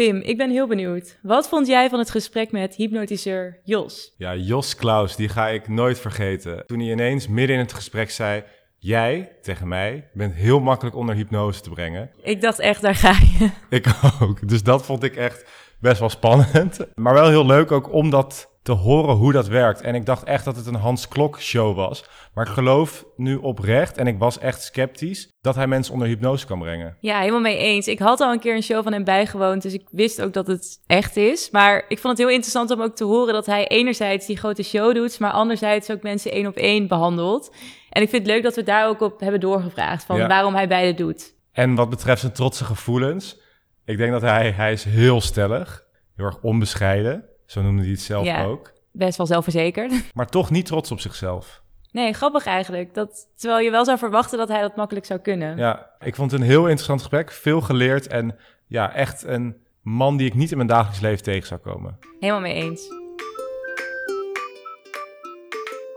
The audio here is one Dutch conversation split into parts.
Pim, ik ben heel benieuwd. Wat vond jij van het gesprek met hypnotiseur Jos? Ja, Jos Klaus, die ga ik nooit vergeten. Toen hij ineens midden in het gesprek zei... Jij, tegen mij, bent heel makkelijk onder hypnose te brengen. Ik dacht echt, daar ga je. Ik ook. Dus dat vond ik echt best wel spannend. Maar wel heel leuk ook om dat te horen hoe dat werkt. En ik dacht echt dat het een Hans Klok show was. Maar ik geloof nu oprecht, en ik was echt sceptisch, dat hij mensen onder hypnose kan brengen. Ja, helemaal mee eens. Ik had al een keer een show van hem bijgewoond, dus ik wist ook dat het echt is. Maar ik vond het heel interessant om ook te horen dat hij enerzijds die grote show doet, maar anderzijds ook mensen één op één behandelt. En ik vind het leuk dat we daar ook op hebben doorgevraagd, van waarom hij beide doet. En wat betreft zijn trotse gevoelens, ik denk dat hij, hij is heel stellig, heel erg onbescheiden. Zo noemde hij het zelf ja, ook. Best wel zelfverzekerd. Maar toch niet trots op zichzelf. Nee, grappig eigenlijk. Dat, terwijl je wel zou verwachten dat hij dat makkelijk zou kunnen. Ja, ik vond het een heel interessant gesprek. Veel geleerd en ja, echt een man die ik niet in mijn dagelijks leven tegen zou komen. Helemaal mee eens.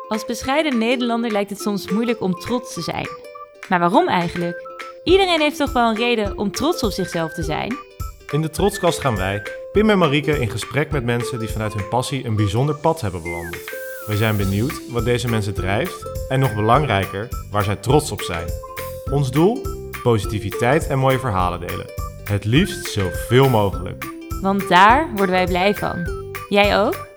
Als bescheiden Nederlander lijkt het soms moeilijk om trots te zijn. Maar waarom eigenlijk? Iedereen heeft toch wel een reden om trots op zichzelf te zijn? In de Trotskast gaan wij, Pim en Marieke, in gesprek met mensen die vanuit hun passie een bijzonder pad hebben bewandeld. We zijn benieuwd wat deze mensen drijft en nog belangrijker, waar zij trots op zijn. Ons doel? Positiviteit en mooie verhalen delen. Het liefst zoveel mogelijk. Want daar worden wij blij van. Jij ook?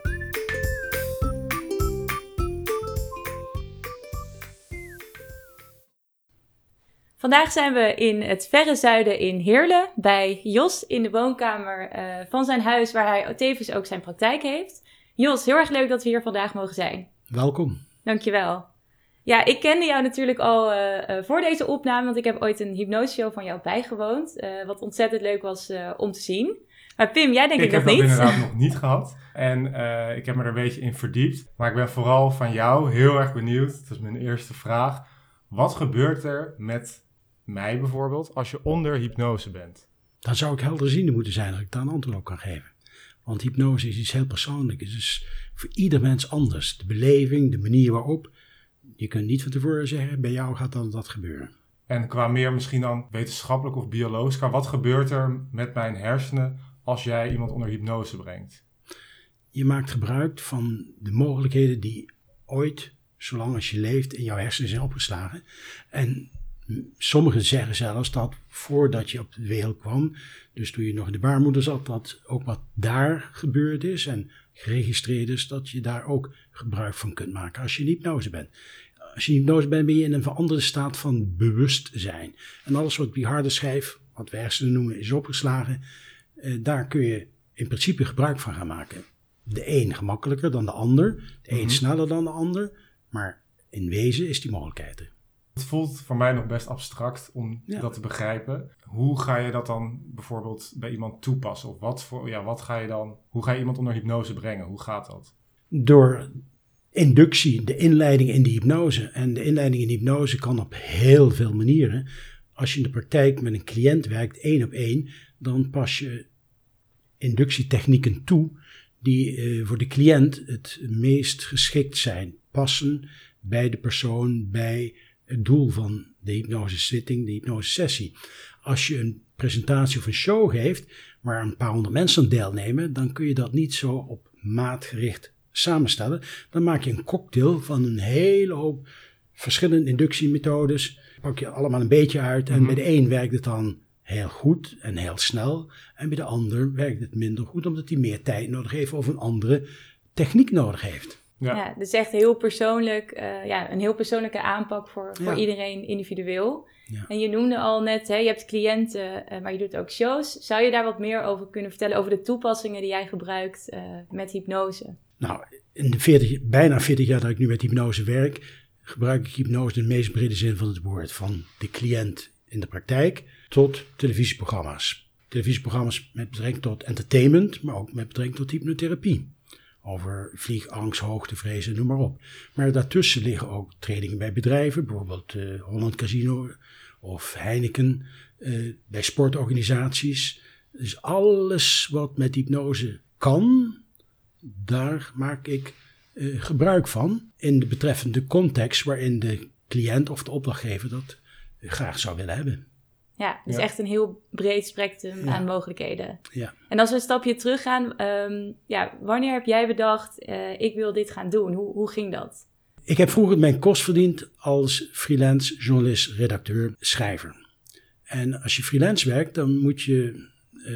Vandaag zijn we in het verre zuiden in Heerlen bij Jos in de woonkamer uh, van zijn huis, waar hij tevens ook zijn praktijk heeft. Jos, heel erg leuk dat we hier vandaag mogen zijn. Welkom. Dankjewel. Ja, ik kende jou natuurlijk al uh, uh, voor deze opname, want ik heb ooit een hypnoseshow van jou bijgewoond, wat ontzettend leuk was om te zien. Maar Pim, jij denk ik, ik nog niet. Ik heb dat inderdaad nog niet gehad en ik heb me er een beetje in verdiept. Maar ik ben vooral van jou heel erg benieuwd, dat is mijn eerste vraag. Wat gebeurt er met mij bijvoorbeeld, als je onder hypnose bent? Dan zou ik helderziende moeten zijn dat ik daar een antwoord op kan geven. Want hypnose is iets heel persoonlijks. Het is voor ieder mens anders. De beleving, de manier waarop. Je kunt niet van tevoren zeggen, bij jou gaat dan dat gebeuren. En qua meer misschien dan wetenschappelijk of biologisch, wat gebeurt er met mijn hersenen als jij iemand onder hypnose brengt? Je maakt gebruik van de mogelijkheden die ooit, zolang als je leeft, in jouw hersenen zijn opgeslagen. En Sommigen zeggen zelfs dat voordat je op de wereld kwam, dus toen je nog in de baarmoeder zat, dat ook wat daar gebeurd is en geregistreerd is, dat je daar ook gebruik van kunt maken als je in hypnose bent. Als je in hypnose bent, ben je in een veranderde staat van bewustzijn. En alles wat op die harde schijf, wat we hersenen noemen, is opgeslagen, eh, daar kun je in principe gebruik van gaan maken. De een gemakkelijker dan de ander, de een mhm. sneller dan de ander, maar in wezen is die mogelijkheid er. Het voelt voor mij nog best abstract om dat te begrijpen. Hoe ga je dat dan bijvoorbeeld bij iemand toepassen? Of wat, voor, ja, wat ga je dan, hoe ga je iemand onder hypnose brengen? Hoe gaat dat? Door inductie, de inleiding in de hypnose. En de inleiding in de hypnose kan op heel veel manieren. Als je in de praktijk met een cliënt werkt, één op één, dan pas je inductietechnieken toe die uh, voor de cliënt het meest geschikt zijn. Passen bij de persoon, bij het doel van de hypnosezitting, de hypnosesessie. Als je een presentatie of een show geeft waar een paar honderd mensen aan deelnemen, dan kun je dat niet zo op maat gericht samenstellen. Dan maak je een cocktail van een hele hoop verschillende inductiemethodes. Pak je allemaal een beetje uit en mhm. bij de een werkt het dan heel goed en heel snel. En bij de ander werkt het minder goed omdat hij meer tijd nodig heeft of een andere techniek nodig heeft. Ja. ja. dus echt heel persoonlijk, uh, ja, een heel persoonlijke aanpak voor, voor iedereen individueel. Ja. En je noemde al net, hè, je hebt cliënten, uh, maar je doet ook shows. Zou je daar wat meer over kunnen vertellen, over de toepassingen die jij gebruikt uh, met hypnose? Nou, in de 40, bijna 40 jaar dat ik nu met hypnose werk, gebruik ik hypnose in de meest brede zin van het woord. Van de cliënt in de praktijk tot televisieprogramma's. Televisieprogramma's met betrekking tot entertainment, maar ook met betrekking tot hypnotherapie over vliegangst, hoogtevrees noem maar op. Maar daartussen liggen ook trainingen bij bedrijven, bijvoorbeeld uh, Holland Casino of Heineken, uh, bij sportorganisaties. Dus alles wat met hypnose kan, daar maak ik uh, gebruik van in de betreffende context waarin de cliënt of de opdrachtgever dat graag zou willen hebben. Ja, dus Ja. echt een heel breed spectrum Ja. aan mogelijkheden. Ja. En als we een stapje terug gaan, ehm, ja, wanneer heb jij bedacht, eh, ik wil dit gaan doen? Hoe, hoe ging dat? Ik heb vroeger mijn kost verdiend als freelance journalist, redacteur, schrijver. En als je freelance werkt, dan moet je, eh,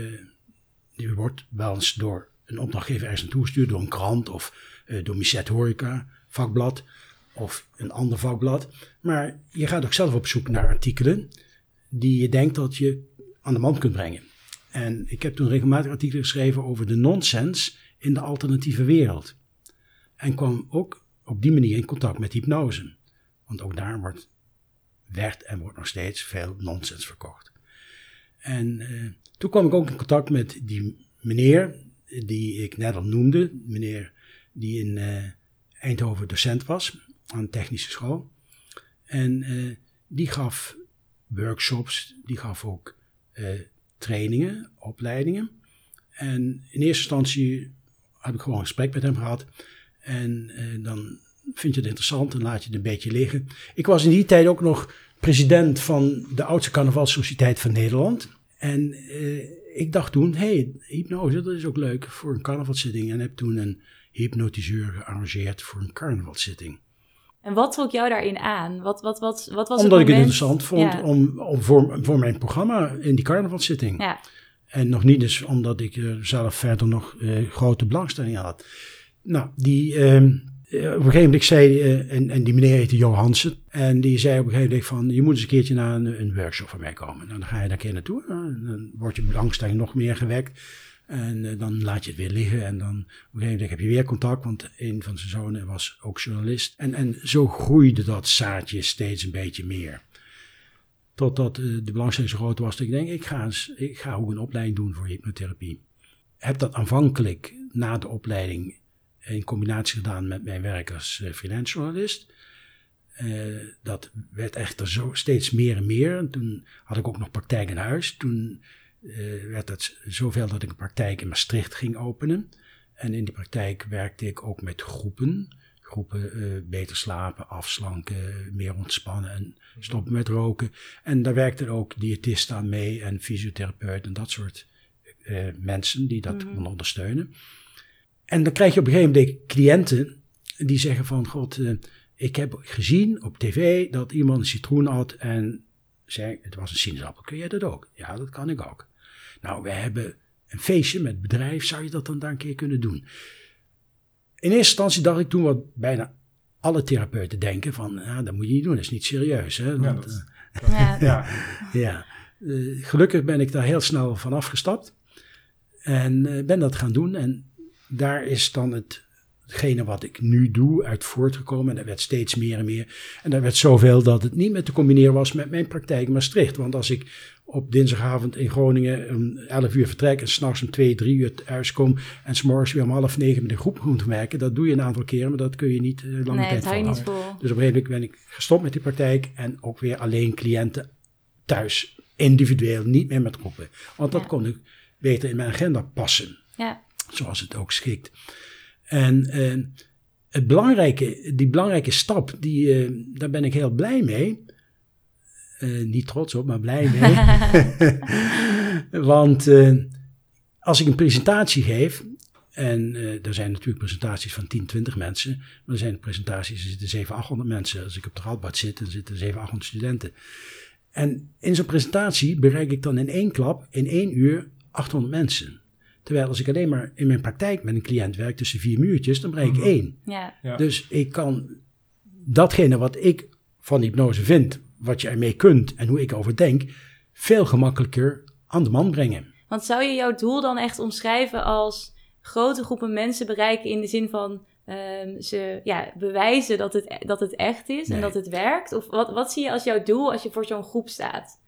je wordt wel eens door een opdrachtgever ergens naartoe gestuurd, door een krant of eh, door Misset Horeca, vakblad of een ander vakblad. Maar je gaat ook zelf op zoek naar artikelen die je denkt dat je aan de man kunt brengen. En ik heb toen regelmatig artikelen geschreven over de nonsens in de alternatieve wereld. En kwam ook op die manier in contact met hypnose. Want ook daar wordt, werd en wordt nog steeds veel nonsens verkocht. En eh, toen kwam ik ook in contact met die meneer die ik net al noemde. Meneer die in eh, Eindhoven docent was aan technische school. En eh, die gaf workshops, die gaf ook eh, trainingen, opleidingen. En in eerste instantie heb ik gewoon een gesprek met hem gehad. En eh, dan vind je het interessant en laat je het een beetje liggen. Ik was in die tijd ook nog president van de oudste carnavalsociëteit van Nederland. En eh, ik dacht toen, hé, hey, hypnose, dat is ook leuk voor een carnavalszitting. En heb toen een hypnotiseur gearrangeerd voor een carnavalszitting. En wat trok jou daarin aan? Wat, wat, wat, wat was Omdat het ik het interessant vond Ja. om, om voor, voor mijn programma in die carnavalszitting. Ja, En nog niet dus omdat ik er zelf verder nog eh, grote belangstelling had. Nou, die, ehm, eh, op een gegeven moment zei, eh, en, en die meneer heette Johansen. En die zei op een gegeven moment van, je moet eens een keertje naar een, een workshop van mij komen. Nou, dan ga je daar een keer naartoe. Nou, dan wordt je belangstelling nog meer gewekt. En eh, dan laat je het weer liggen. En dan op een gegeven moment heb je weer contact, want een van zijn zonen was ook journalist. En, en zo groeide dat zaadje steeds een beetje meer. Totdat eh, de belangstelling zo groot was dat ik denk, ik ga, ik ga ook een opleiding doen voor hypnotherapie. Heb dat aanvankelijk na de opleiding in combinatie gedaan met mijn werk als eh, freelance journalist. Dat werd echter zo steeds meer en meer. En toen had ik ook nog praktijk in huis. Toen werd het zoveel dat ik een praktijk in Maastricht ging openen. En in die praktijk werkte ik ook met groepen. Groepen eh, beter slapen, afslanken, meer ontspannen en stoppen met roken. En daar werkten ook diëtisten aan mee en fysiotherapeuten en dat soort eh, mensen die dat konden ondersteunen. En dan krijg je op een gegeven moment cliënten die zeggen van, god, eh, ik heb gezien op tv dat iemand een citroen had en zei, het was een sinaasappel. Kun jij dat ook? Ja, dat kan ik ook. Nou, we hebben een feestje met bedrijf, zou je dat dan daar een keer kunnen doen? In eerste instantie dacht ik toen wat bijna alle therapeuten denken van, ja, dat moet je niet doen, dat is niet serieus. Hè? Want, dat- eh, ja. Ja, ja, Eh, gelukkig ben ik daar heel snel van afgestapt. En eh, ben dat gaan doen. En daar is dan het, hetgene wat ik nu doe uit voortgekomen. En dat werd steeds meer en meer. En dat werd zoveel dat het niet meer te combineren was met mijn praktijk in Maastricht. Want als ik op dinsdagavond in Groningen om 11 uur vertrek en s'nachts om 2, 3 uur thuis kom. En s'morgens weer om half negen met een groep moet werken. Dat doe je een aantal keren, maar dat kun je niet eh, lange Nee, tijd niet vol. Dus op een gegeven moment ben ik gestopt met die praktijk en ook weer alleen cliënten thuis, individueel, niet meer met groepen. Want dat Ja. kon ik beter in mijn agenda passen, Ja, zoals het ook schikt. En eh, het belangrijke, die belangrijke stap, die, eh, daar ben ik heel blij mee. Eh, niet trots op, maar blij mee. Want als ik een presentatie geef, en er zijn natuurlijk presentaties van 10, 20 mensen, maar er zijn presentaties, er zitten 700, 800 mensen. Als ik op de Radboud zit, dan zitten 700, 800 studenten. En in zo'n presentatie bereik ik dan in één klap, in één uur, 800 mensen. Terwijl als ik alleen maar in mijn praktijk met een cliënt werk tussen vier muurtjes, dan bereik ik één. ja. Ja. Dus ik kan datgene wat ik van hypnose vind, wat je ermee kunt en hoe ik over denk, veel gemakkelijker aan de man brengen. Want zou je jouw doel dan echt omschrijven als grote groepen mensen bereiken in de zin van ehm, ze ja, bewijzen dat het, dat het echt is en dat het werkt? Of wat, wat zie je als jouw doel als je voor zo'n groep staat?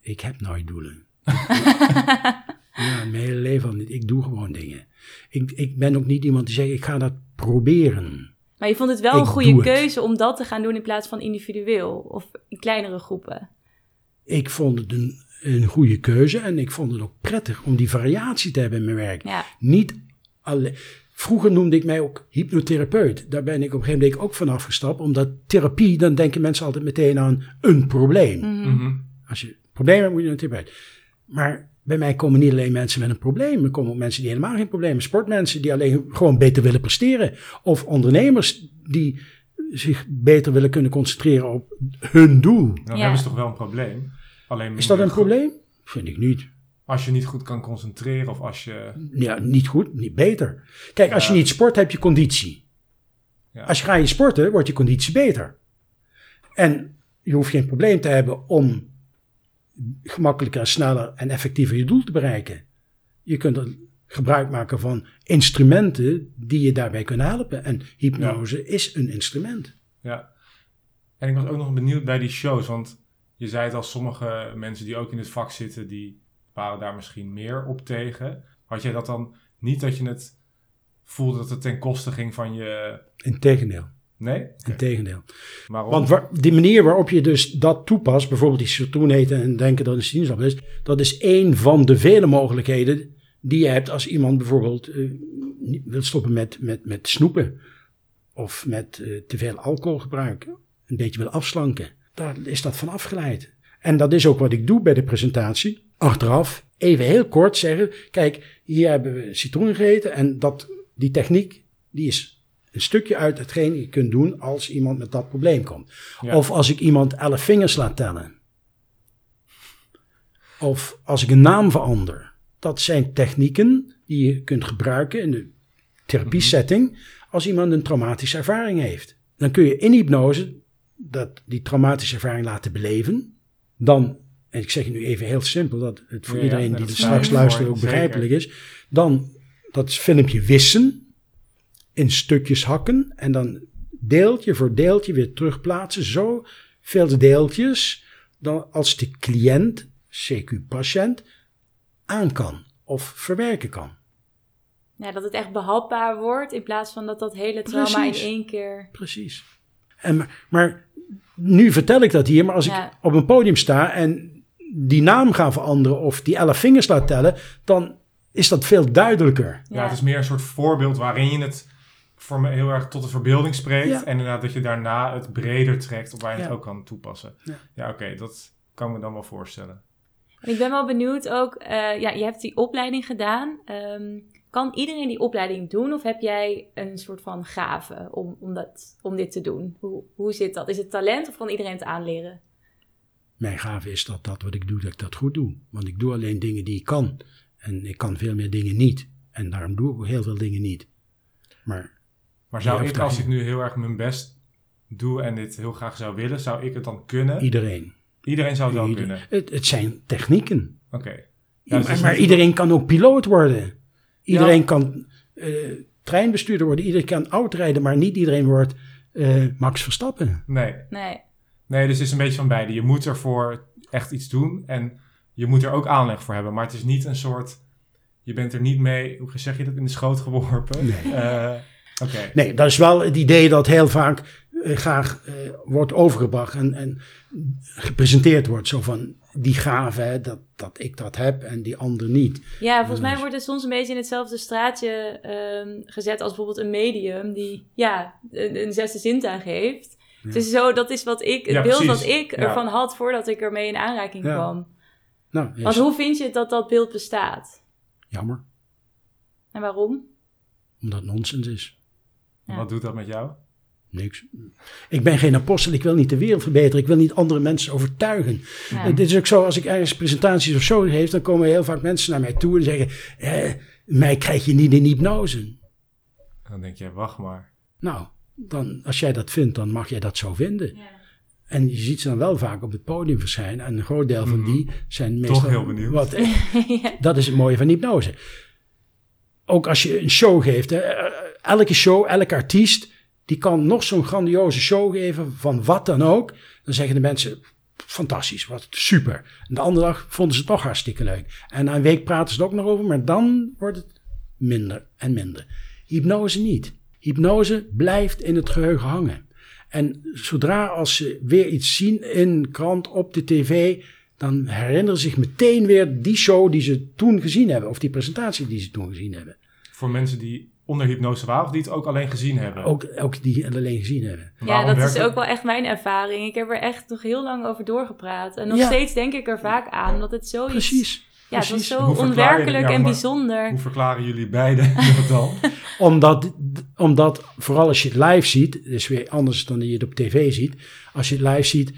Ik heb nooit doelen. ja, mijn hele leven al niet. Ik doe gewoon dingen. Ik, ik ben ook niet iemand die zegt, ik ga dat proberen. Maar je vond het wel Ik een goede het. keuze om dat te gaan doen in plaats van individueel of in kleinere groepen. Ik vond het een, een goede keuze en ik vond het ook prettig om die variatie te hebben in mijn werk. Ja, Niet alleen. Vroeger noemde ik mij ook hypnotherapeut. Daar ben ik op een gegeven moment ook van afgestapt. Omdat therapie, dan denken mensen altijd meteen aan een probleem. Mhm. Mhm. Als je problemen hebt, moet je naar een therapeut. Maar bij mij komen niet alleen mensen met een probleem. Er komen ook mensen die helemaal geen probleem hebben. Sportmensen die alleen gewoon beter willen presteren. Of ondernemers die zich beter willen kunnen concentreren op hun doel. Dan Ja. hebben ze toch wel een probleem. Alleen Is dat een goed. probleem? Vind ik niet. Als je niet goed kan concentreren of als je... Ja, niet goed, niet beter. Kijk, als je niet sport, heb je conditie. Ja. Als je gaat je sporten, wordt je conditie beter. En je hoeft geen probleem te hebben om gemakkelijker, sneller en effectiever je doel te bereiken. Je kunt er gebruik maken van instrumenten die je daarbij kunnen helpen. En hypnose is een instrument. Ja. En ik was ook nog benieuwd bij die shows, want je zei het al, sommige mensen die ook in het vak zitten, die waren daar misschien meer op tegen. Had jij dat dan niet dat je het voelde dat het ten koste ging van je... Integendeel. Nee? Integendeel. Waarom? Want waar, die manier waarop je dus dat toepast, bijvoorbeeld die citroen eten en denken dat het een sinaasappel is, dat is één van de vele mogelijkheden die je hebt als iemand bijvoorbeeld eh, wil stoppen met, met, met snoepen of met eh, te veel alcohol gebruiken, een beetje wil afslanken. Daar is dat van afgeleid. En dat is ook wat ik doe bij de presentatie. Achteraf even heel kort zeggen, kijk, hier hebben we citroen gegeten en dat, die techniek die is een stukje uit hetgeen je kunt doen als iemand met dat probleem komt. Ja. Of als ik iemand elf vingers laat tellen. Of als ik een naam verander. Dat zijn technieken die je kunt gebruiken in de therapiesetting als iemand een traumatische ervaring heeft. Dan kun je in hypnose dat, die traumatische ervaring laten beleven. Dan, en ik zeg het nu even heel simpel, dat het voor Ja, ja, iedereen dat die is straks luistert ook begrijpelijk is. Dan dat filmpje wissen, in stukjes hakken en dan deeltje voor deeltje weer terugplaatsen. Zo veel deeltjes dan als de cliënt, CQ-patiënt, aan kan of verwerken kan. Ja, dat het echt behapbaar wordt in plaats van dat dat hele trauma Precies. in één keer... Precies. En, maar, maar nu vertel ik dat hier, maar als Ja. ik op een podium sta en die naam ga veranderen of die elf vingers laat tellen, dan is dat veel duidelijker. Ja, het is meer een soort voorbeeld waarin je het voor me heel erg tot de verbeelding spreekt. Ja. En inderdaad dat je daarna het breder trekt op waar je het ook kan toepassen. Ja. Ja, oké, dat kan ik me dan wel voorstellen. En ik ben wel benieuwd ook, eh, ja, je hebt die opleiding gedaan. Ehm, kan iedereen die opleiding doen of heb jij een soort van gave om, om, dat, om dit te doen? Hoe, hoe zit dat? Is het talent of kan iedereen het aanleren? Mijn gave is dat dat wat ik doe, dat ik dat goed doe. Want ik doe alleen dingen die ik kan. En ik kan veel meer dingen niet. En daarom doe ik ook heel veel dingen niet. Maar Maar zou ik, als ik nu heel erg mijn best doe en dit heel graag zou willen, zou ik het dan kunnen? iedereen. Iedereen zou het wel Ieder- kunnen. Het, het zijn technieken. Oké. Ja, Ja, dus het maar niet- iedereen kan ook piloot worden. Iedereen Ja. kan eh, treinbestuurder worden. Iedereen kan autorijden, maar niet iedereen wordt eh, Max Verstappen. Nee. Nee. nee, dus het is een beetje van beide. Je moet ervoor echt iets doen en je moet er ook aanleg voor hebben. Maar het is niet een soort... Je bent er niet mee, hoe zeg je dat, in de schoot geworpen. Nee. Eh, Oké. Nee, dat is wel het idee dat heel vaak eh, graag eh, wordt overgebracht en, en gepresenteerd wordt. Zo van die gave, hè, dat, dat ik dat heb en die ander niet. Ja, volgens mij Dus- wordt het soms een beetje in hetzelfde straatje ehm, gezet als bijvoorbeeld een medium die ja, een, een zesde zintuig heeft. Het is zo, dat is wat ik, het Ja, beeld precies. dat ik Ja. ervan had voordat ik ermee in aanraking Ja. kwam. Nou, Want hoe vind je dat dat beeld bestaat? jammer, En waarom? omdat het nonsens is. Ja. Wat doet dat met jou? Niks. Ik ben geen apostel, ik wil niet de wereld verbeteren, ik wil niet andere mensen overtuigen. Ja. Het is ook zo, als ik ergens presentaties of zo geef, dan komen heel vaak mensen naar mij toe en zeggen, eh, mij krijg je niet in hypnose. Dan denk je, wacht maar. Nou, dan, als jij dat vindt, dan mag jij dat zo vinden. Ja. En je ziet ze dan wel vaak op het podium verschijnen. En een groot deel van Mhm. die zijn meestal... Toch heel benieuwd. Wat, Ja. dat is het mooie van hypnose. Ook als je een show geeft. Hè, eh, elke show, elke artiest... die kan nog zo'n grandioze show geven van wat dan ook. Dan zeggen de mensen... Fantastisch, wat super. De andere dag vonden ze het toch hartstikke leuk. En na een week praten ze er ook nog over, maar dan wordt het minder en minder. Hypnose niet. Hypnose blijft in het geheugen hangen. En zodra als ze weer iets zien in krant, op de tv, dan herinneren ze zich meteen weer die show die ze toen gezien hebben, of die presentatie die ze toen gezien hebben. Voor mensen die onder hypnose waren of die het ook alleen gezien hebben? Ook, ook die het alleen gezien hebben. Ja, Waarom dat is het? ook wel echt mijn ervaring. Ik heb er echt nog heel lang over doorgepraat. En nog Ja. steeds denk ik er vaak aan, omdat het zoiets... Precies. Ja, het was zo onwerkelijk en bijzonder. Hoe verklaren jullie beiden dat dan? Omdat, omdat, vooral als je het live ziet, is weer anders dan je het op tv ziet. Als je het live ziet,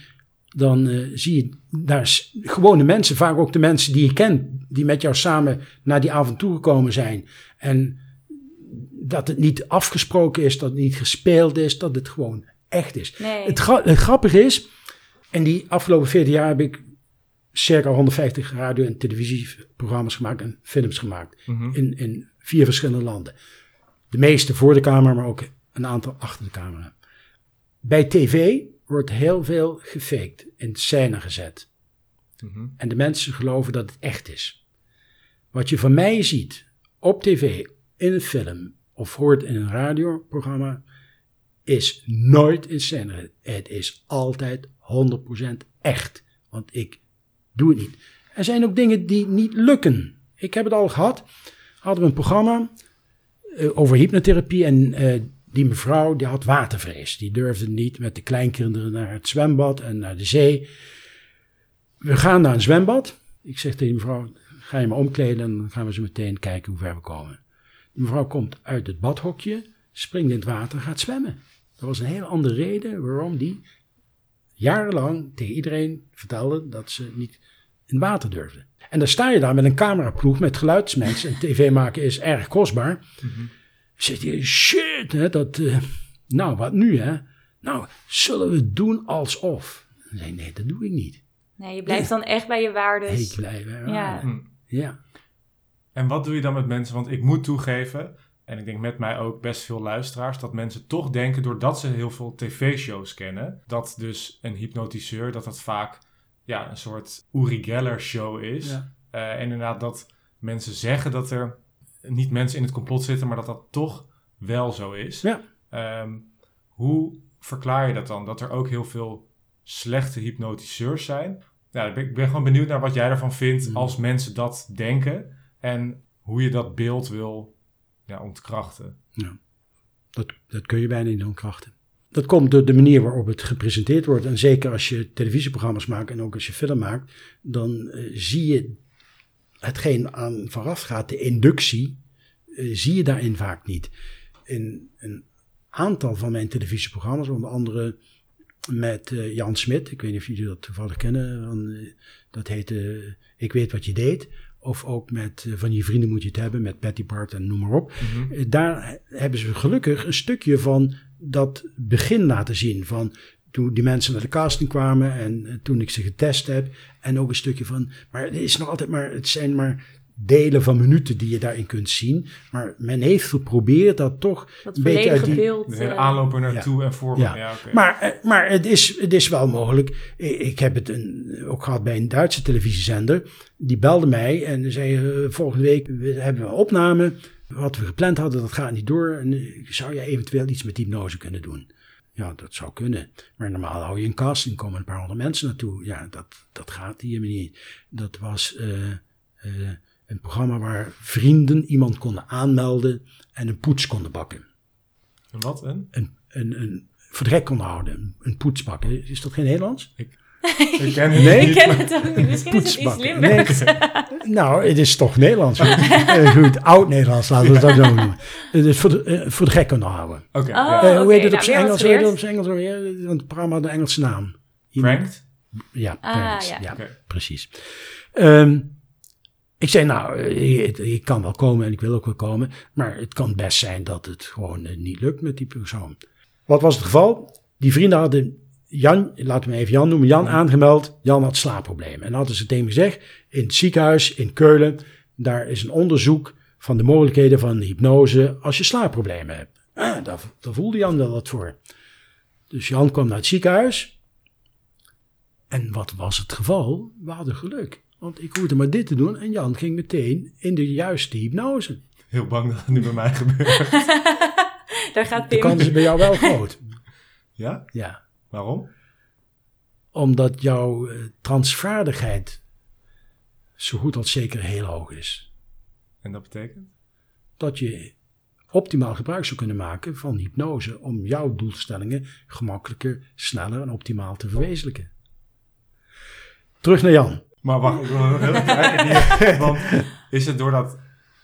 dan eh, zie je daar gewone mensen, vaak ook de mensen die je kent, die met jou samen naar die avonturen gekomen zijn. En dat het niet afgesproken is, dat het niet gespeeld is, dat het gewoon echt is. Nee. Het, gra- het grappige is, in die afgelopen 14 jaar heb ik circa 150 radio- en televisieprogramma's gemaakt en films gemaakt Mhm. in, in vier verschillende landen. De meeste voor de camera, maar ook een aantal achter de camera. Bij tv wordt heel veel gefaked, in scène gezet. Mhm. En de mensen geloven dat het echt is. Wat je van mij ziet op tv, in een film of hoort in een radioprogramma, is nooit in scène. Het is altijd 100% echt. Want ik doe het niet. Er zijn ook dingen die niet lukken. Ik heb het al gehad. Hadden we een programma eh, over hypnotherapie en eh, die mevrouw die had watervrees. Die durfde niet met de kleinkinderen naar het zwembad en naar de zee. We gaan naar een zwembad. Ik zeg tegen die mevrouw, ga je maar omkleden en dan gaan we zo meteen kijken hoe ver we komen. Mevrouw komt uit het badhokje, springt in het water gaat zwemmen. Dat was een heel andere reden waarom die jarenlang tegen iedereen vertelde dat ze niet in water durfde. En dan sta je daar met een cameraploeg, met geluidsmensen. En tv maken is erg kostbaar. Zegt hij, shit, hè, dat, eh, nou wat nu hè? Nou, zullen we doen alsof? Nee, nee, dat doe ik niet. Nee, je blijft dan echt bij je waardes. Ik blijf bij Ja. Ja. En wat doe je dan met mensen? Want ik moet toegeven, en ik denk met mij ook best veel luisteraars, dat mensen toch denken, doordat ze heel veel tv-shows kennen, dat dus een hypnotiseur, dat dat vaak ja, een soort Uri Geller show is. Ja. Eh, en inderdaad dat mensen zeggen dat er niet mensen in het complot zitten, maar dat dat toch wel zo is. Ja. Ehm, hoe verklaar je dat dan? Dat er ook heel veel slechte hypnotiseurs zijn? Ja, ik ben, ik ben gewoon benieuwd naar wat jij ervan vindt Mm. als mensen dat denken. En hoe je dat beeld wil ja, ontkrachten. Dat, dat kun je bijna niet ontkrachten. Dat komt door de manier waarop het gepresenteerd wordt. En zeker als je televisieprogramma's maakt en ook als je film maakt, dan eh, zie je hetgeen aan vooraf gaat, de inductie, eh, zie je daarin vaak niet. In een aantal van mijn televisieprogramma's, onder andere met eh, Jan Smit, ik weet niet of jullie dat toevallig kennen, van, eh, dat heette Ik weet wat je deed. Of ook met eh, Van je vrienden moet je het hebben, met Patty Bart en noem maar op. Eh, Daar hebben ze gelukkig een stukje van dat begin laten zien. Van toen die mensen naar de casting kwamen en eh, toen ik ze getest heb. En ook een stukje van, maar het is nog altijd maar, het zijn maar delen van minuten die je daarin kunt zien. Maar men heeft geprobeerd dat toch Dat een beetje uit die... beeld. De hele eh, aanloop er naartoe en voor. Ja. Maar, eh, maar het, is, het is wel mogelijk. Ik heb het een, ook gehad bij een Duitse televisiezender. Die belde mij en zei: eh, Volgende week we- hebben we een opname. Wat we gepland hadden, dat gaat niet door. En, zou jij eventueel iets met hypnose kunnen doen? Ja, dat zou kunnen. Maar normaal hou je een casting, komen een paar honderd mensen naartoe. Ja, dat, dat gaat hier niet. Dat was eh, eh, een programma waar vrienden iemand konden aanmelden en een poets konden bakken En wat? Een? een, een, een verdrek kon houden. Een, een poets bakken. Is dat geen Nederlands? Ik ken het Nee? Ik niet. ken maar- het ook niet. Misschien is het iets. Nou, het is toch Nederlands. goed, Eh, goed oud-Nederlands, laten we het dat zo noemen. Het is voor de, eh, voor de gek kunnen houden. Oké, Oh. Eh, hoe heet het op zijn Engels? Hoe heet het op zijn Engels? Want het programma had een Engelse naam. Pranked? Ja, Ah, ja. ja, Oké. precies. Ehm, ik zei, nou, eh, ik, kan wel komen en ik wil ook wel komen. Maar het kan best zijn dat het gewoon eh, niet lukt met die persoon. Wat was het geval? Die vrienden hadden Jan, laten we even Jan noemen, Jan aangemeld. Jan had slaapproblemen. En hadden ze tegen gezegd, in het ziekenhuis in Keulen, daar is een onderzoek van de mogelijkheden van hypnose als je slaapproblemen hebt. Ah, daar, daar voelde Jan wel wat voor. Dus Jan kwam naar het ziekenhuis. En wat was het geval? We hadden geluk. Want ik hoefde maar dit te doen en Jan ging meteen in de juiste hypnose. Heel bang dat het nu bij mij gebeurt. Daar gaat De Pim. kans is bij jou wel groot. Ja? Ja. Waarom? Omdat jouw eh, transvaardigheid zo goed als zeker heel hoog is. En dat betekent? Dat je optimaal gebruik zou kunnen maken van hypnose om jouw doelstellingen gemakkelijker, sneller en optimaal te verwezenlijken. Terug naar Jan. Maar wacht, ik wil nog heel even kijken. Want is het doordat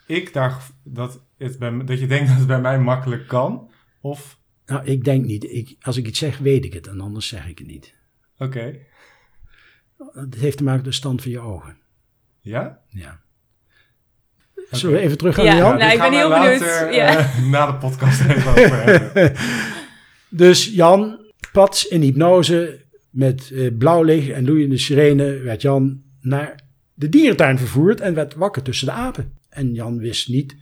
ik daar, dat, het bij, dat je denkt dat het bij mij makkelijk kan? Of, Nou, ik denk niet. Ik, als ik iets zeg, weet ik het en anders zeg ik het niet. oké, Het heeft te maken met de stand van je ogen. ja? Ja. Zullen we even terug gaan Ja, naar Jan? nou, Dit ik ben heel benieuwd, later, ja. na de podcast even over hebben. Dus Jan, pats in hypnose met eh, blauw licht en loeiende sirene werd Jan naar de dierentuin vervoerd en werd wakker tussen de apen. En Jan wist niet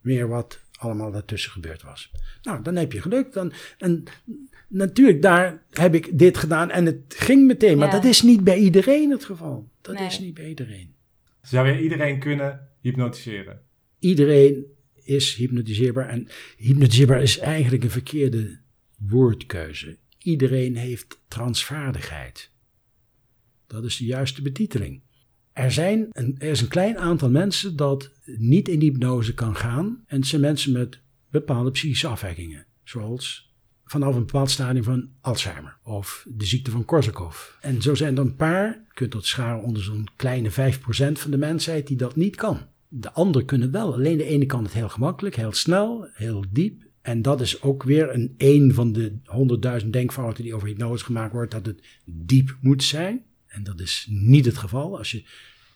meer wat allemaal daartussen gebeurd was. Nou, dan heb je geluk. Dan, en natuurlijk, daar heb ik dit gedaan en het ging meteen. Maar Ja. dat is niet bij iedereen het geval. Dat Nee. is niet bij iedereen. Zou je iedereen kunnen hypnotiseren? Iedereen is hypnotiseerbaar. En hypnotiseerbaar is eigenlijk een verkeerde woordkeuze. Iedereen heeft transvaardigheid. Dat is de juiste betiteling. Er, zijn er is een klein aantal mensen dat niet in hypnose kan gaan. En het zijn mensen met bepaalde psychische afwijkingen. Zoals vanaf een bepaald stadium van Alzheimer of de ziekte van Korsakoff. En zo zijn er een paar, je kunt dat scharen onder zo'n kleine 5% van de mensheid die dat niet kan. De anderen kunnen wel. Alleen de ene kan het heel gemakkelijk, heel snel, heel diep. En dat is ook weer een, een van de honderdduizend denkfouten die over hypnose gemaakt wordt, dat het diep moet zijn. En dat is niet het geval. Als je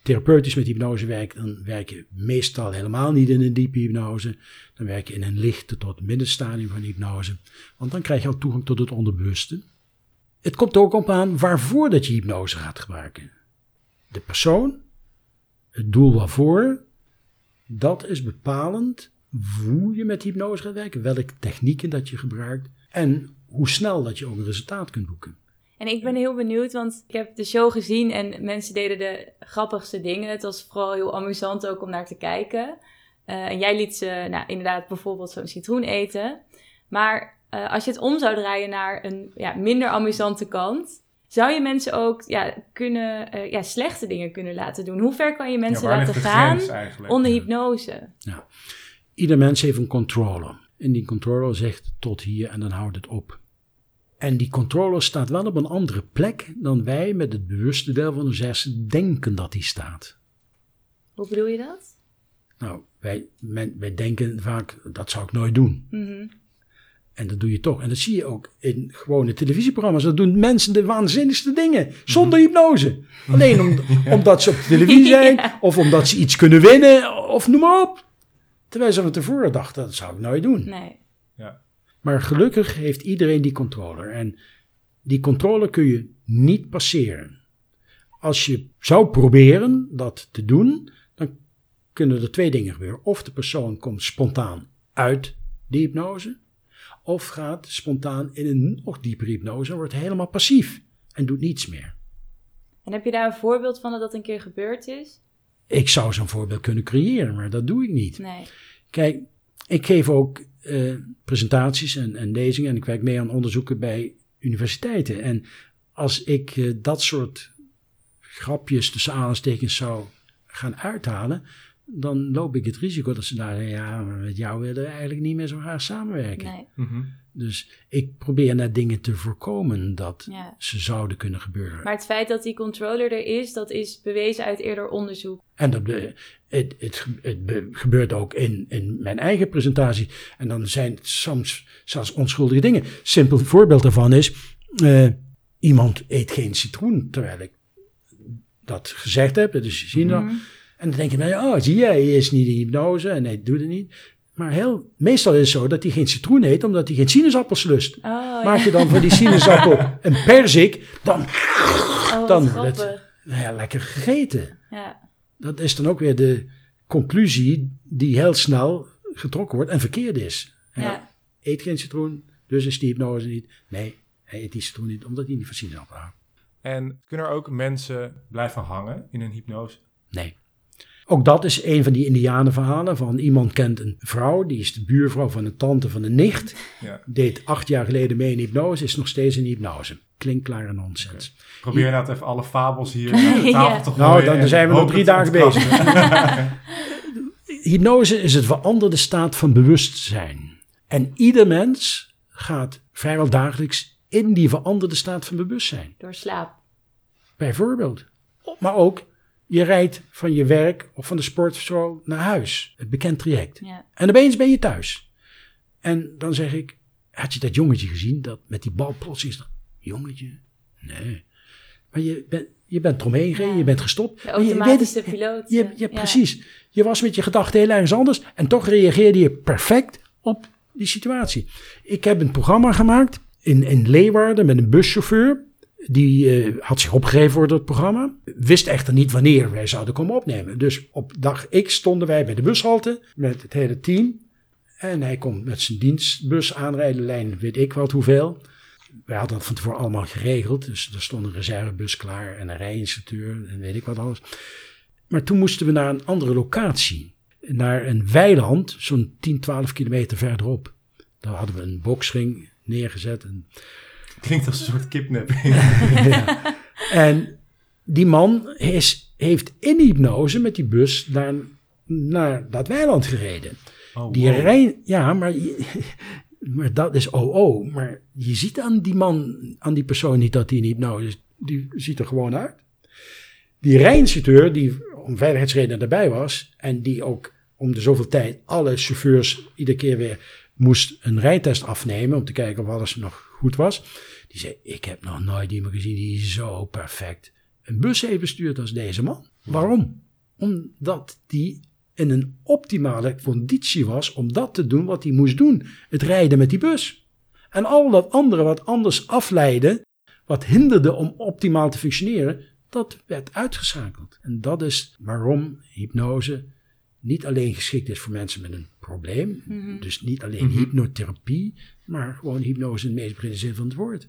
therapeutisch met hypnose werkt, dan werk je meestal helemaal niet in een diepe hypnose. Dan werk je in een lichte tot middenstadium van hypnose. Want dan krijg je al toegang tot het onderbewuste. Het komt ook op aan waarvoor dat je hypnose gaat gebruiken. De persoon, het doel waarvoor, dat is bepalend hoe je met hypnose gaat werken, welke technieken dat je gebruikt en hoe snel dat je ook een resultaat kunt boeken. En ik ben heel benieuwd, want ik heb de show gezien en mensen deden de grappigste dingen. Het was vooral heel amusant ook om naar te kijken. Eh, en jij liet ze nou, inderdaad bijvoorbeeld zo'n citroen eten. Maar eh, als je het om zou draaien naar een ja, minder amusante kant, zou je mensen ook ja, kunnen, eh, ja, slechte dingen kunnen laten doen. Hoe ver kan je mensen Ja, laten gaan onder hypnose? Ieder mens heeft een controller. En die controller zegt tot hier en dan houdt het op. En die controller staat wel op een andere plek dan wij met het bewuste deel van ons hersen denken dat die staat. Hoe bedoel je dat? Nou, wij, men- wij denken vaak, dat zou ik nooit doen. Mhm. En dat doe je toch. En dat zie je ook in gewone televisieprogramma's. Dat doen mensen de waanzinnigste dingen. Zonder hypnose. Alleen om, omdat ze op de televisie zijn. Ja. Of omdat ze iets kunnen winnen. Of noem maar op. Terwijl ze van tevoren dachten, dat zou ik nooit doen. Nee. Maar gelukkig heeft iedereen die controller. En die controle kun je niet passeren. Als je zou proberen dat te doen, dan kunnen er twee dingen gebeuren. Of de persoon komt spontaan uit die hypnose, of gaat spontaan in een nog diepere hypnose en wordt helemaal passief en doet niets meer. En heb je daar een voorbeeld van dat dat een keer gebeurd is? Ik zou zo'n voorbeeld kunnen creëren, maar dat doe ik niet. Nee. Kijk, ik geef ook eh, presentaties en, en lezingen en ik werk mee aan onderzoeken bij universiteiten. En als ik eh, dat soort grapjes tussen aanstekens zou gaan uithalen, dan loop ik het risico dat ze daar zeggen, ja, met jou willen we eigenlijk niet meer zo graag samenwerken. nee. Mhm. Dus ik probeer net dingen te voorkomen dat Ja. ze zouden kunnen gebeuren. Maar het feit dat die controller er is, dat is bewezen uit eerder onderzoek. En dat, be- het, het, ge- het be- gebeurt ook in, in mijn eigen presentatie. En dan zijn het soms zelfs onschuldige dingen. Simpel voorbeeld daarvan is, eh, iemand eet geen citroen, terwijl ik dat gezegd heb. Dus je ziet dat. Mhm. En dan denk je, nou oh, zie je, hij is niet in hypnose en hij doet het niet. Maar heel, meestal is het zo dat hij geen citroen eet, omdat hij geen sinaasappels lust. Oh, Maak ja. je dan van die sinaasappel een perzik, dan Oh, dan wordt nou ja, lekker gegeten. Ja. Dat is dan ook weer de conclusie die heel snel getrokken wordt en verkeerd is. Ja. eet geen citroen, dus is die hypnose niet. Nee, hij eet die citroen niet omdat hij niet van sinaasappel houdt. En kunnen er ook mensen blijven hangen in een hypnose? Nee. Ook dat is een van die indianenverhalen van iemand kent een vrouw, die is de buurvrouw van een tante van een nicht. Ja. Deed acht jaar geleden mee in hypnose, is nog steeds in hypnose. Klinkklare nonsens. Probeer inderdaad even alle fabels hier naar de tafel Ja. te gooien. Nou, dan en zijn we nog drie dagen ontkrachten. hypnose is het veranderde staat van bewustzijn. En ieder mens gaat vrijwel dagelijks in die veranderde staat van bewustzijn. Door slaap. Bijvoorbeeld. Maar ook, je rijdt van je werk of van de sportschool naar huis. Het bekend traject. Ja. En opeens ben je thuis. En dan zeg ik, had je dat jongetje gezien? Dat met die bal plots is dat, jongetje? Nee. Maar je, bent je bent eromheen Ja. je bent gestopt. De je automatische het- piloot. Je, eh, je, ja. Precies. Je was met je gedachten heel ergens anders. En toch reageerde je perfect op die situatie. Ik heb een programma gemaakt in, in Leeuwarden met een buschauffeur. Die eh, had zich opgegeven voor dat programma. Wist echter niet wanneer wij zouden komen opnemen. Dus op dag X stonden wij bij de bushalte met het hele team. En hij komt met zijn dienstbus aanrijden, lijn weet ik wat hoeveel. Wij hadden dat van tevoren allemaal geregeld. Dus er stond een reservebus klaar en een rijinstructeur en weet ik wat alles. Maar toen moesten we naar een andere locatie. Naar een weiland, zo'n 10, 12 kilometer verderop. Daar hadden we een boksring neergezet. En, Klinkt als een soort kidnapping. ja. en die man is, heeft in hypnose met die bus naar, naar dat weiland gereden. Oh, Die rij, ja, maar, maar dat is oh oh. Maar je ziet aan die man, aan die persoon niet dat hij in hypnose is. Die ziet er gewoon uit. Die rijinstructeur, die om veiligheidsredenen erbij was. En die ook om de zoveel tijd alle chauffeurs iedere keer weer moest een rijtest afnemen. Om te kijken of alles nog goed was. Die zei, ik heb nog nooit iemand gezien die zo perfect een bus heeft bestuurd als deze man. Waarom? Omdat die in een optimale conditie was om dat te doen wat hij moest doen. Het rijden met die bus. En al dat andere wat anders afleidde, wat hinderde om optimaal te functioneren, dat werd uitgeschakeld. En dat is waarom hypnose niet alleen geschikt is voor mensen met een probleem. Dus niet alleen Mhm. hypnotherapie, maar gewoon hypnose in de meest brede zin van het woord.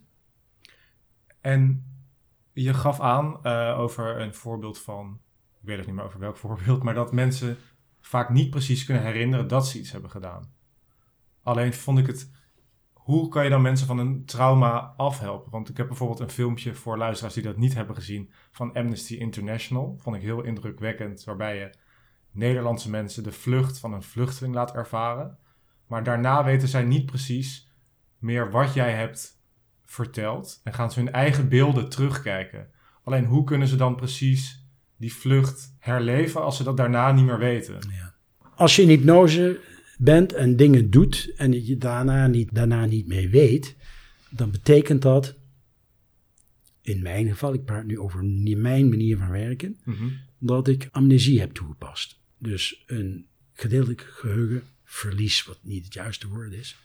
En je gaf aan eh, over een voorbeeld van, ik weet het niet meer over welk voorbeeld, maar dat mensen vaak niet precies kunnen herinneren dat ze iets hebben gedaan. Alleen vond ik het, hoe kan je dan mensen van een trauma afhelpen? Want ik heb bijvoorbeeld een filmpje voor luisteraars die dat niet hebben gezien van Amnesty International. Vond ik heel indrukwekkend, waarbij je Nederlandse mensen de vlucht van een vluchteling laat ervaren. Maar daarna weten zij niet precies meer wat jij hebt verteld en gaan ze hun eigen beelden terugkijken. Alleen hoe kunnen ze dan precies die vlucht herleven als ze dat daarna niet meer weten? Als je in hypnose bent en dingen doet en je daarna niet, daarna niet meer weet, dan betekent dat, in mijn geval, ik praat nu over mijn manier van werken, Mhm. dat ik amnesie heb toegepast. Dus een gedeeltelijk geheugenverlies, wat niet het juiste woord is,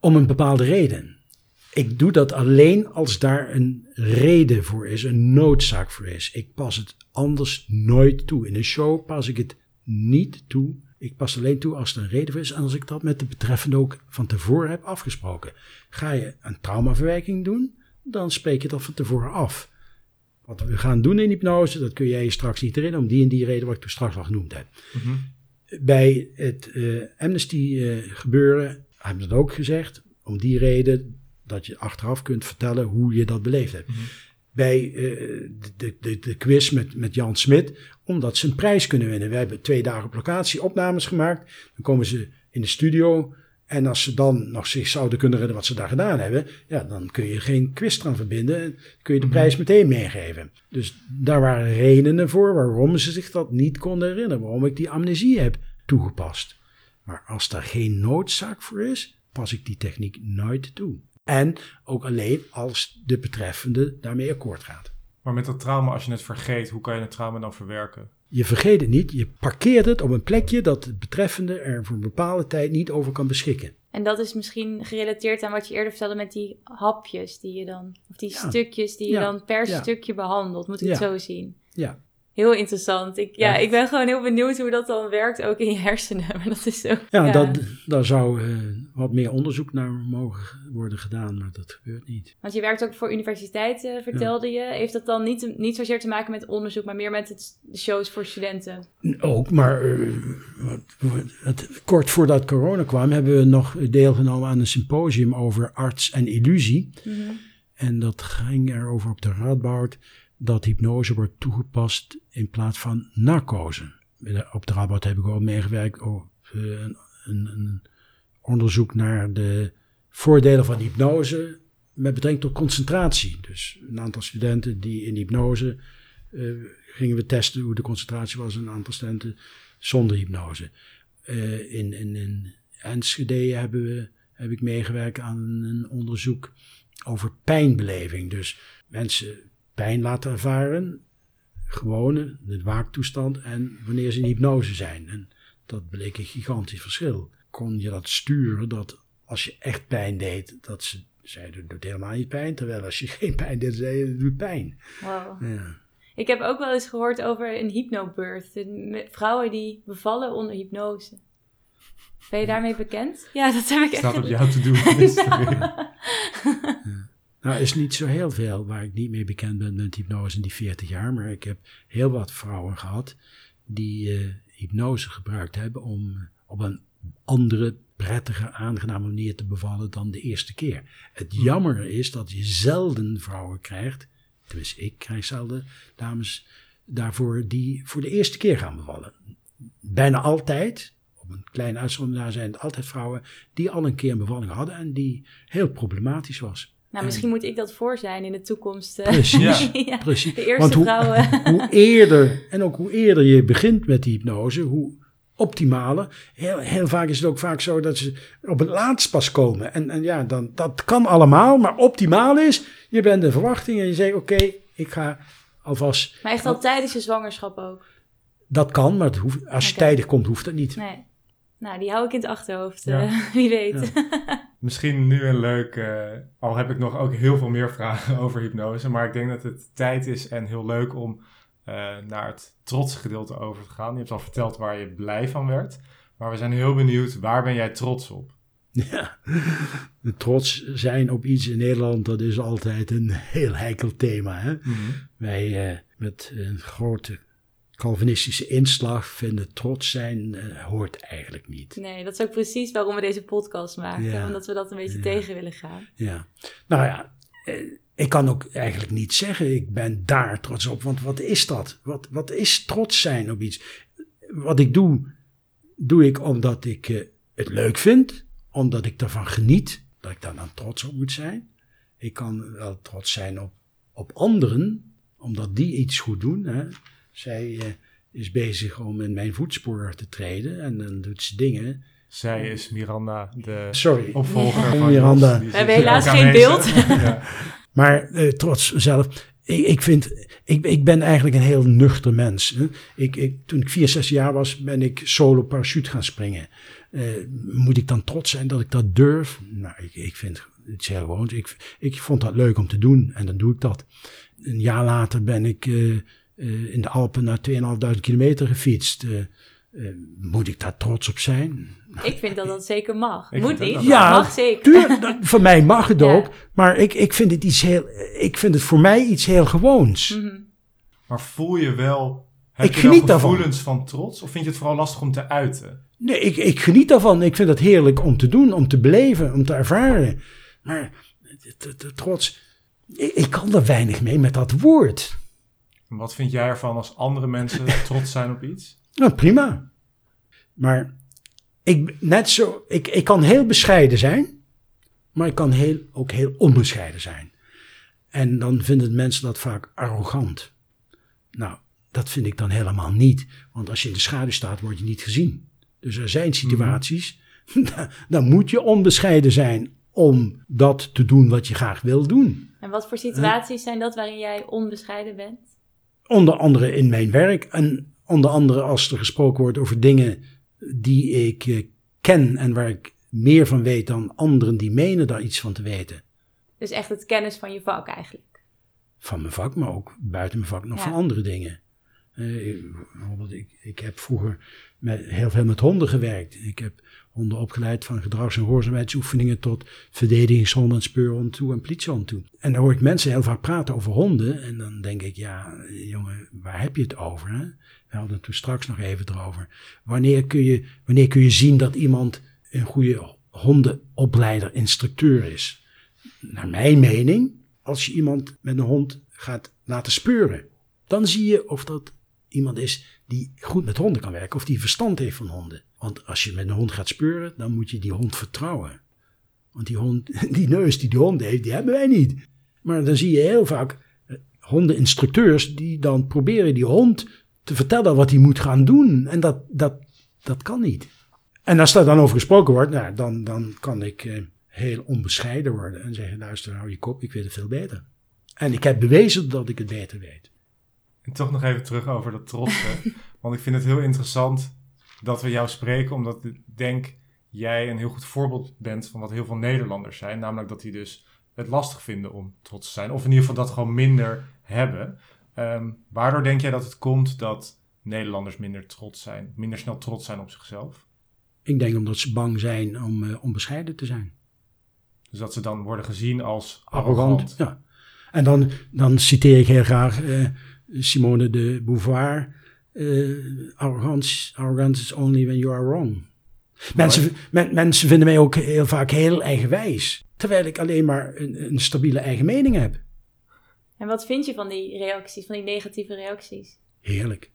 om een bepaalde reden. Ik doe dat alleen als daar een reden voor is, een noodzaak voor is. Ik pas het anders nooit toe. In een show pas ik het niet toe. Ik pas alleen toe als er een reden voor is en als ik dat met de betreffende ook van tevoren heb afgesproken. Ga je een traumaverwerking doen, dan spreek je dat van tevoren af. Wat we gaan doen in hypnose, dat kun jij je straks niet herinneren, om die en die reden wat ik toen straks al genoemd heb. Mhm. Bij het eh, Amnesty eh, gebeuren hebben dat ook gezegd, om die reden dat je achteraf kunt vertellen hoe je dat beleefd hebt. Mhm. Bij eh, de, de, de, quiz met, met Jan Smit, omdat ze een prijs kunnen winnen. We hebben twee dagen op locatie opnames gemaakt. Dan komen ze in de studio. En als ze dan nog zich zouden kunnen herinneren wat ze daar gedaan hebben, ja, dan kun je geen quiz eraan verbinden. Kun je de Mhm. prijs meteen meegeven. Dus daar waren redenen voor waarom ze zich dat niet konden herinneren. Waarom ik die amnesie heb toegepast. Maar als daar geen noodzaak voor is, pas ik die techniek nooit toe. En ook alleen als de betreffende daarmee akkoord gaat. Maar met dat trauma, als je het vergeet, hoe kan je het trauma dan verwerken? Je vergeet het niet, je parkeert het op een plekje dat de betreffende er voor een bepaalde tijd niet over kan beschikken. En dat is misschien gerelateerd aan wat je eerder vertelde met die hapjes die je dan, of die Ja. stukjes die je Ja. dan per Ja. stukje behandelt. Moet ik het zo zien? Ja, Heel interessant. Ik, ja, Ja. ik ben gewoon heel benieuwd hoe dat dan werkt, ook in je hersenen. Maar dat is ook. ja, Dat, daar zou eh, wat meer onderzoek naar mogen worden gedaan, maar dat gebeurt niet. Want je werkt ook voor universiteiten, vertelde je. Heeft dat dan niet, niet zozeer te maken met onderzoek, maar meer met het, de shows voor studenten? Ook, maar eh, het, kort voordat corona kwam, hebben we nog deelgenomen aan een symposium over arts en illusie. En dat ging erover op de Radboud dat hypnose wordt toegepast in plaats van narcose. op de Rabout heb ik ook meegewerkt op een, een, een onderzoek naar de voordelen van hypnose met betrekking tot concentratie. Dus een aantal studenten die in hypnose uh, gingen we testen hoe de concentratie was, een aantal studenten zonder hypnose. In, in, in Enschede hebben we, heb ik meegewerkt aan een onderzoek over pijnbeleving. Dus mensen pijn laten ervaren, gewone, de waaktoestand, en wanneer ze in hypnose zijn. En dat bleek een gigantisch verschil. Kon je dat sturen dat als je echt pijn deed, dat ze zeiden, het doet helemaal niet pijn. Terwijl als je geen pijn deed, zeiden het doet pijn. Wow. Ja. Ik heb ook wel eens gehoord over een hypnobirth. Vrouwen die bevallen onder hypnose. Ben je daarmee bekend? Ja, dat heb ik echt. Staat op jou te doen. ja. Nou, is niet zo heel veel waar ik niet mee bekend ben met hypnose in die 40 jaar. Maar ik heb heel wat vrouwen gehad die uh, hypnose gebruikt hebben om op een andere, prettige, aangename manier te bevallen dan de eerste keer. Het hmm. jammer is dat je zelden vrouwen krijgt, tenminste ik krijg zelden dames daarvoor die voor de eerste keer gaan bevallen. Bijna altijd, op een kleine uitzondering daar zijn het altijd vrouwen die al een keer een bevalling hadden en die heel problematisch was. Nou, misschien moet ik dat voor zijn in de toekomst. Eh. Precies, ja. precies. De eerste hoe, vrouwen. hoe eerder, en ook hoe eerder je begint met die hypnose, hoe optimale. Heel, heel vaak is het ook vaak zo dat ze op het laatst pas komen. En, en ja, dan, dat kan allemaal, maar optimaal is, je bent in verwachting en je zegt, oké, ik ga alvast... Maar echt al tijdens je zwangerschap ook? Dat kan, maar hoeft, als je tijdig komt, hoeft dat niet. Nee. Nou, die hou ik in het achterhoofd, uh, wie weet. Misschien nu een leuk, uh, al heb ik nog ook heel veel meer vragen over hypnose, maar ik denk dat het tijd is en heel leuk om uh, naar het trotse gedeelte over te gaan. Je hebt al verteld waar je blij van werd, maar we zijn heel benieuwd, waar ben jij trots op? Ja, trots zijn op iets in Nederland, dat is altijd een heel heikel thema. Hè? Mm Wij met een grote Calvinistische inslag vinden trots zijn uh, hoort eigenlijk niet. Nee, dat is ook precies waarom we deze podcast maken. Omdat we dat een beetje tegen willen gaan. Ja, nou ja, eh, ik kan ook eigenlijk niet zeggen ik ben daar trots op. Want wat is dat? Wat, wat is trots zijn op iets? Wat ik doe, doe ik omdat ik uh, het leuk vind. Omdat ik ervan geniet. Dat ik daar dan trots op moet zijn. Ik kan wel trots zijn op, op anderen. Omdat die iets goed doen. Hè. Zij uh, is bezig om in mijn voetspoor te treden en dan doet ze dingen. Zij is Miranda, de Sorry. opvolger van Miranda. We hebben helaas geen beeld. ja. Maar uh, trots zelf. Ik, ik, vind, ik, ik ben eigenlijk een heel nuchter mens. Hè. Ik, ik, toen ik 64 jaar was, ben ik solo parachute gaan springen. Uh, moet ik dan trots zijn dat ik dat durf? Nou, ik, ik vind het heel gewoon. Ik, ik vond dat leuk om te doen en dan doe ik dat. Een jaar later ben ik uh, uh, in de Alpen naar 2.500 kilometer gefietst. Uh, uh, moet ik daar trots op zijn? Ik vind dat dat zeker mag. Ik moet niet, ja, mag zeker. Dat, voor mij mag het ook. Maar ik, ik, vind het iets heel, ik vind het voor mij iets heel gewoons. Mm -hmm. Maar voel je wel, heb ik je geniet gevoelens van trots? Of vind je het vooral lastig om te uiten? Nee, ik, ik geniet daarvan. Ik vind het heerlijk om te doen, om te beleven, om te ervaren. Maar trots, ik, ik kan er weinig mee met dat woord. Wat vind jij ervan als andere mensen trots zijn op iets? Nou, prima. Maar ik, net zo, ik, ik kan heel bescheiden zijn, maar ik kan heel, ook heel onbescheiden zijn. En dan vinden mensen dat vaak arrogant. Nou, dat vind ik dan helemaal niet. Want als je in de schaduw staat, word je niet gezien. Dus er zijn situaties, mm dan moet je onbescheiden zijn om dat te doen wat je graag wil doen. En wat voor situaties zijn dat waarin jij onbescheiden bent? Onder andere in mijn werk en onder andere als er gesproken wordt over dingen die ik eh, ken en waar ik meer van weet dan anderen die menen daar iets van te weten. Dus echt het kennis van je vak eigenlijk? Van mijn vak, maar ook buiten mijn vak nog van andere dingen. Uh, bijvoorbeeld, ik, ik heb vroeger met, heel veel met honden gewerkt. Ik heb honden opgeleid van gedrags- en gehoorzaamheidsoefeningen tot verdedigingshond en speurhond toe en politiehond toe. En dan hoor ik mensen heel vaak praten over honden en dan denk ik, ja jongen, waar heb je het over? Hè? We hadden het toen straks nog even erover. Wanneer kun je, wanneer kun je zien dat iemand een goede hondenopleider, instructeur is? Naar mijn mening, als je iemand met een hond gaat laten speuren, dan zie je of dat iemand is die goed met honden kan werken of die verstand heeft van honden. Want als je met een hond gaat speuren, dan moet je die hond vertrouwen. Want die, hond, die neus die die hond heeft, die hebben wij niet. Maar dan zie je heel vaak eh, hondeninstructeurs die dan proberen die hond te vertellen wat hij moet gaan doen. En dat, dat, dat kan niet. En als daar dan over gesproken wordt, nou, dan, dan kan ik eh, heel onbescheiden worden en zeggen: luister, hou je kop, ik weet het veel beter. En ik heb bewezen dat ik het beter weet. En toch nog even terug over dat trotsen. Want ik vind het heel interessant dat we jou spreken, omdat ik denk jij een heel goed voorbeeld bent van wat heel veel Nederlanders zijn. Namelijk dat die dus het lastig vinden om trots te zijn. Of in ieder geval dat gewoon minder hebben. Ehm, waardoor denk jij dat het komt dat Nederlanders minder trots zijn, minder snel trots zijn op zichzelf? Ik denk omdat ze bang zijn om uh, onbescheiden te zijn. Dus dat ze dan worden gezien als arrogant. ja. En dan, dan citeer ik heel graag uh, Simone de Beauvoir. Uh, arrogance, arrogance is only when you are wrong. Mensen, men, mensen vinden mij ook heel vaak heel eigenwijs. Terwijl ik alleen maar een, een stabiele eigen mening heb. En wat vind je van die reacties, van die negatieve reacties? Heerlijk.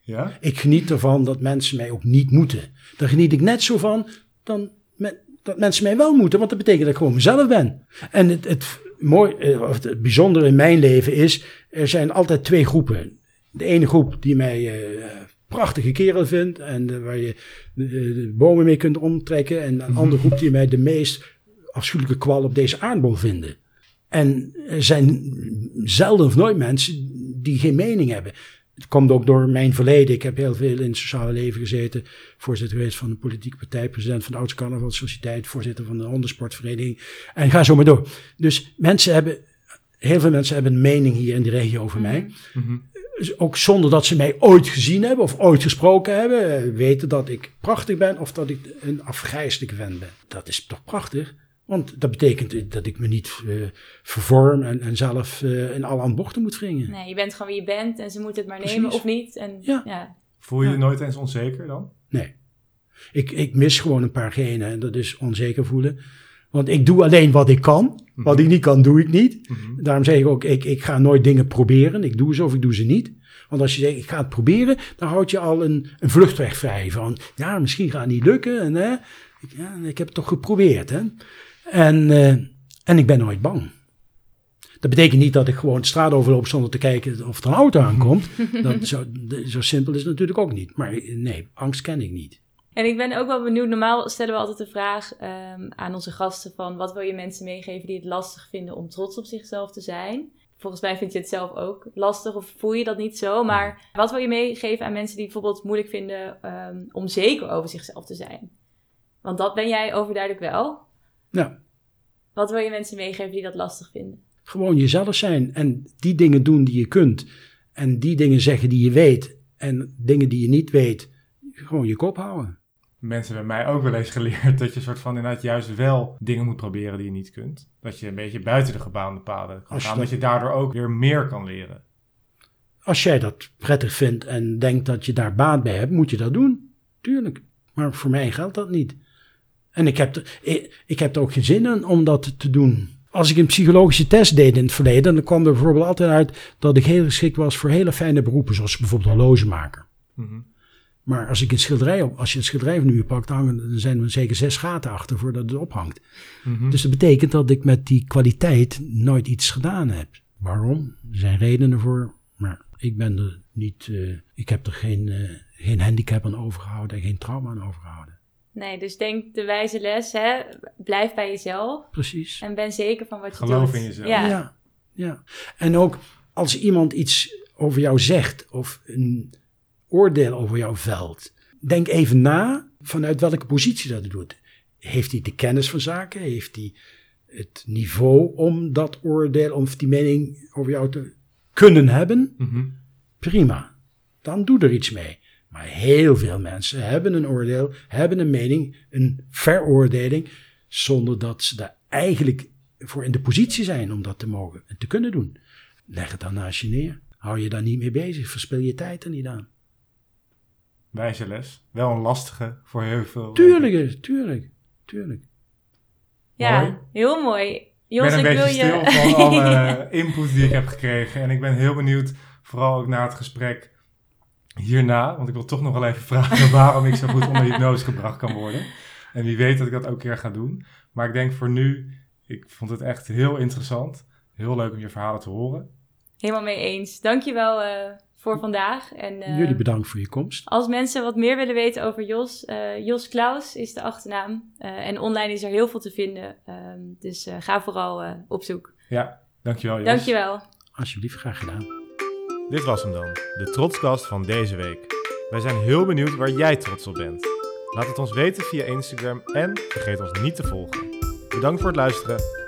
Ja? Ik geniet ervan dat mensen mij ook niet moeten. Daar geniet ik net zo van dan met, dat mensen mij wel moeten, want dat betekent dat ik gewoon mezelf ben. En het, het, mooi, eh, of het bijzondere in mijn leven is, er zijn altijd twee groepen. De ene groep die mij uh, prachtige kerel vindt en uh, waar je de, bomen mee kunt omtrekken. En een andere groep die mij de meest afschuwelijke kwal op deze aardbol vinden. En er zijn zelden of nooit mensen die geen mening hebben. Het komt ook door mijn verleden. Ik heb heel veel in het sociale leven gezeten. Voorzitter geweest van een politieke partij, president van de Oudste voorzitter van de hondensportvereniging. En ga zo maar door. Dus mensen hebben, heel veel mensen hebben een mening hier in de regio over Mhm. mij. Dus ook zonder dat ze mij ooit gezien hebben of ooit gesproken hebben, eh, weten dat ik prachtig ben of dat ik een afgrijzelijke vent ben. Dat is toch prachtig? Want dat betekent dat ik me niet uh, vervorm en, en zelf uh, in alle aan bochten moet wringen. Nee, je bent gewoon wie je bent en ze moeten het maar nemen of niet. En, Ja. ja. Voel je je Ja. nooit eens onzeker dan? Nee. Ik, ik mis gewoon een paar genen en dat is onzeker voelen. Want ik doe alleen wat ik kan. Wat ik niet kan, doe ik niet. Mhm. Daarom zeg ik ook, ik, ik ga nooit dingen proberen. Ik doe ze of ik doe ze niet. Want als je zegt, ik ga het proberen, dan houd je al een, een vluchtweg vrij. Van, ja, misschien gaat het niet lukken. En, hè, ik, ja, ik heb het toch geprobeerd. Hè. En, eh, en ik ben nooit bang. Dat betekent niet dat ik gewoon de straat overloop zonder te kijken of er een auto aankomt. Dat, zo, zo simpel is het natuurlijk ook niet. Maar nee, angst ken ik niet. En ik ben ook wel benieuwd, normaal stellen we altijd de vraag ehm, aan onze gasten van wat wil je mensen meegeven die het lastig vinden om trots op zichzelf te zijn? Volgens mij vind je het zelf ook lastig of voel je dat niet zo. Maar wat wil je meegeven aan mensen die bijvoorbeeld moeilijk vinden ehm, om zeker over zichzelf te zijn? Want dat ben jij overduidelijk wel. Nou, Wat wil je mensen meegeven die dat lastig vinden? gewoon jezelf zijn en die dingen doen die je kunt. En die dingen zeggen die je weet. En dingen die je niet weet, gewoon je kop houden. Mensen hebben mij ook wel eens geleerd dat je soort van inderdaad juist wel dingen moet proberen die je niet kunt. Dat je een beetje buiten de gebaande paden je gaan. dat- Dat je daardoor ook weer meer kan leren. Als jij dat prettig vindt en denkt dat je daar baat bij hebt, moet je dat doen. Tuurlijk. Maar voor mij geldt dat niet. En ik heb, er, ik, ik heb er ook geen zin in om dat te doen. Als ik een psychologische test deed in het verleden, dan kwam er bijvoorbeeld altijd uit dat ik heel geschikt was voor hele fijne beroepen, zoals bijvoorbeeld horlogemaker. Mhm. Maar als ik een schilderij op, als je een schilderij van nu pakt, hangen, dan zijn er zeker zes gaten achter voordat het ophangt. Mhm. Dus dat betekent dat ik met die kwaliteit nooit iets gedaan heb. Waarom? Er zijn redenen voor, maar ik ben er niet, eh, ik heb er geen, eh, geen handicap aan overgehouden en geen trauma aan overgehouden. Nee, dus denk de wijze les, hè? blijf bij jezelf Precies. en ben zeker van wat je Geloof doet. in jezelf. Ja. Ja, ja. En ook als iemand iets over jou zegt of een oordeel over jou velt, denk even na vanuit welke positie dat doet. Heeft hij de kennis van zaken? Heeft hij het niveau om dat oordeel, om die mening over jou te kunnen hebben? Mhm. Prima. Dan doe er iets mee. Maar heel veel mensen hebben een oordeel, hebben een mening, een veroordeling, zonder dat ze daar eigenlijk voor in de positie zijn om dat te mogen en te kunnen doen. Leg het dan naast je neer. Hou je daar niet mee bezig. Verspil je tijd er niet aan. Wijze les. Wel een lastige voor heel veel. Tuurlijk, is- tuurlijk, tuurlijk. Ja, Mooi. heel mooi. Ik Jongens, ben een ik wil beetje je... stil van alle input die ik heb gekregen. En ik ben heel benieuwd, vooral ook na het gesprek, hierna, want ik wil toch nog wel even vragen waarom ik zo goed onder hypnose gebracht kan worden. En wie weet dat ik dat ook een keer ga doen. Maar ik denk voor nu, ik vond het echt heel interessant. Heel leuk om je verhalen te horen. Helemaal mee eens. Dankjewel uh, voor vandaag. En, uh, Jullie bedankt voor je komst. Als mensen wat meer willen weten over Jos, uh, Jos Klaus is de achternaam. en online is er heel veel te vinden. Ehm, dus ga vooral op zoek. Ja, dankjewel Jos. Dankjewel. Alsjeblieft, graag gedaan. Dit was hem dan, de Trotskast van deze week. Wij zijn heel benieuwd waar jij trots op bent. Laat het ons weten via Instagram en vergeet ons niet te volgen. Bedankt voor het luisteren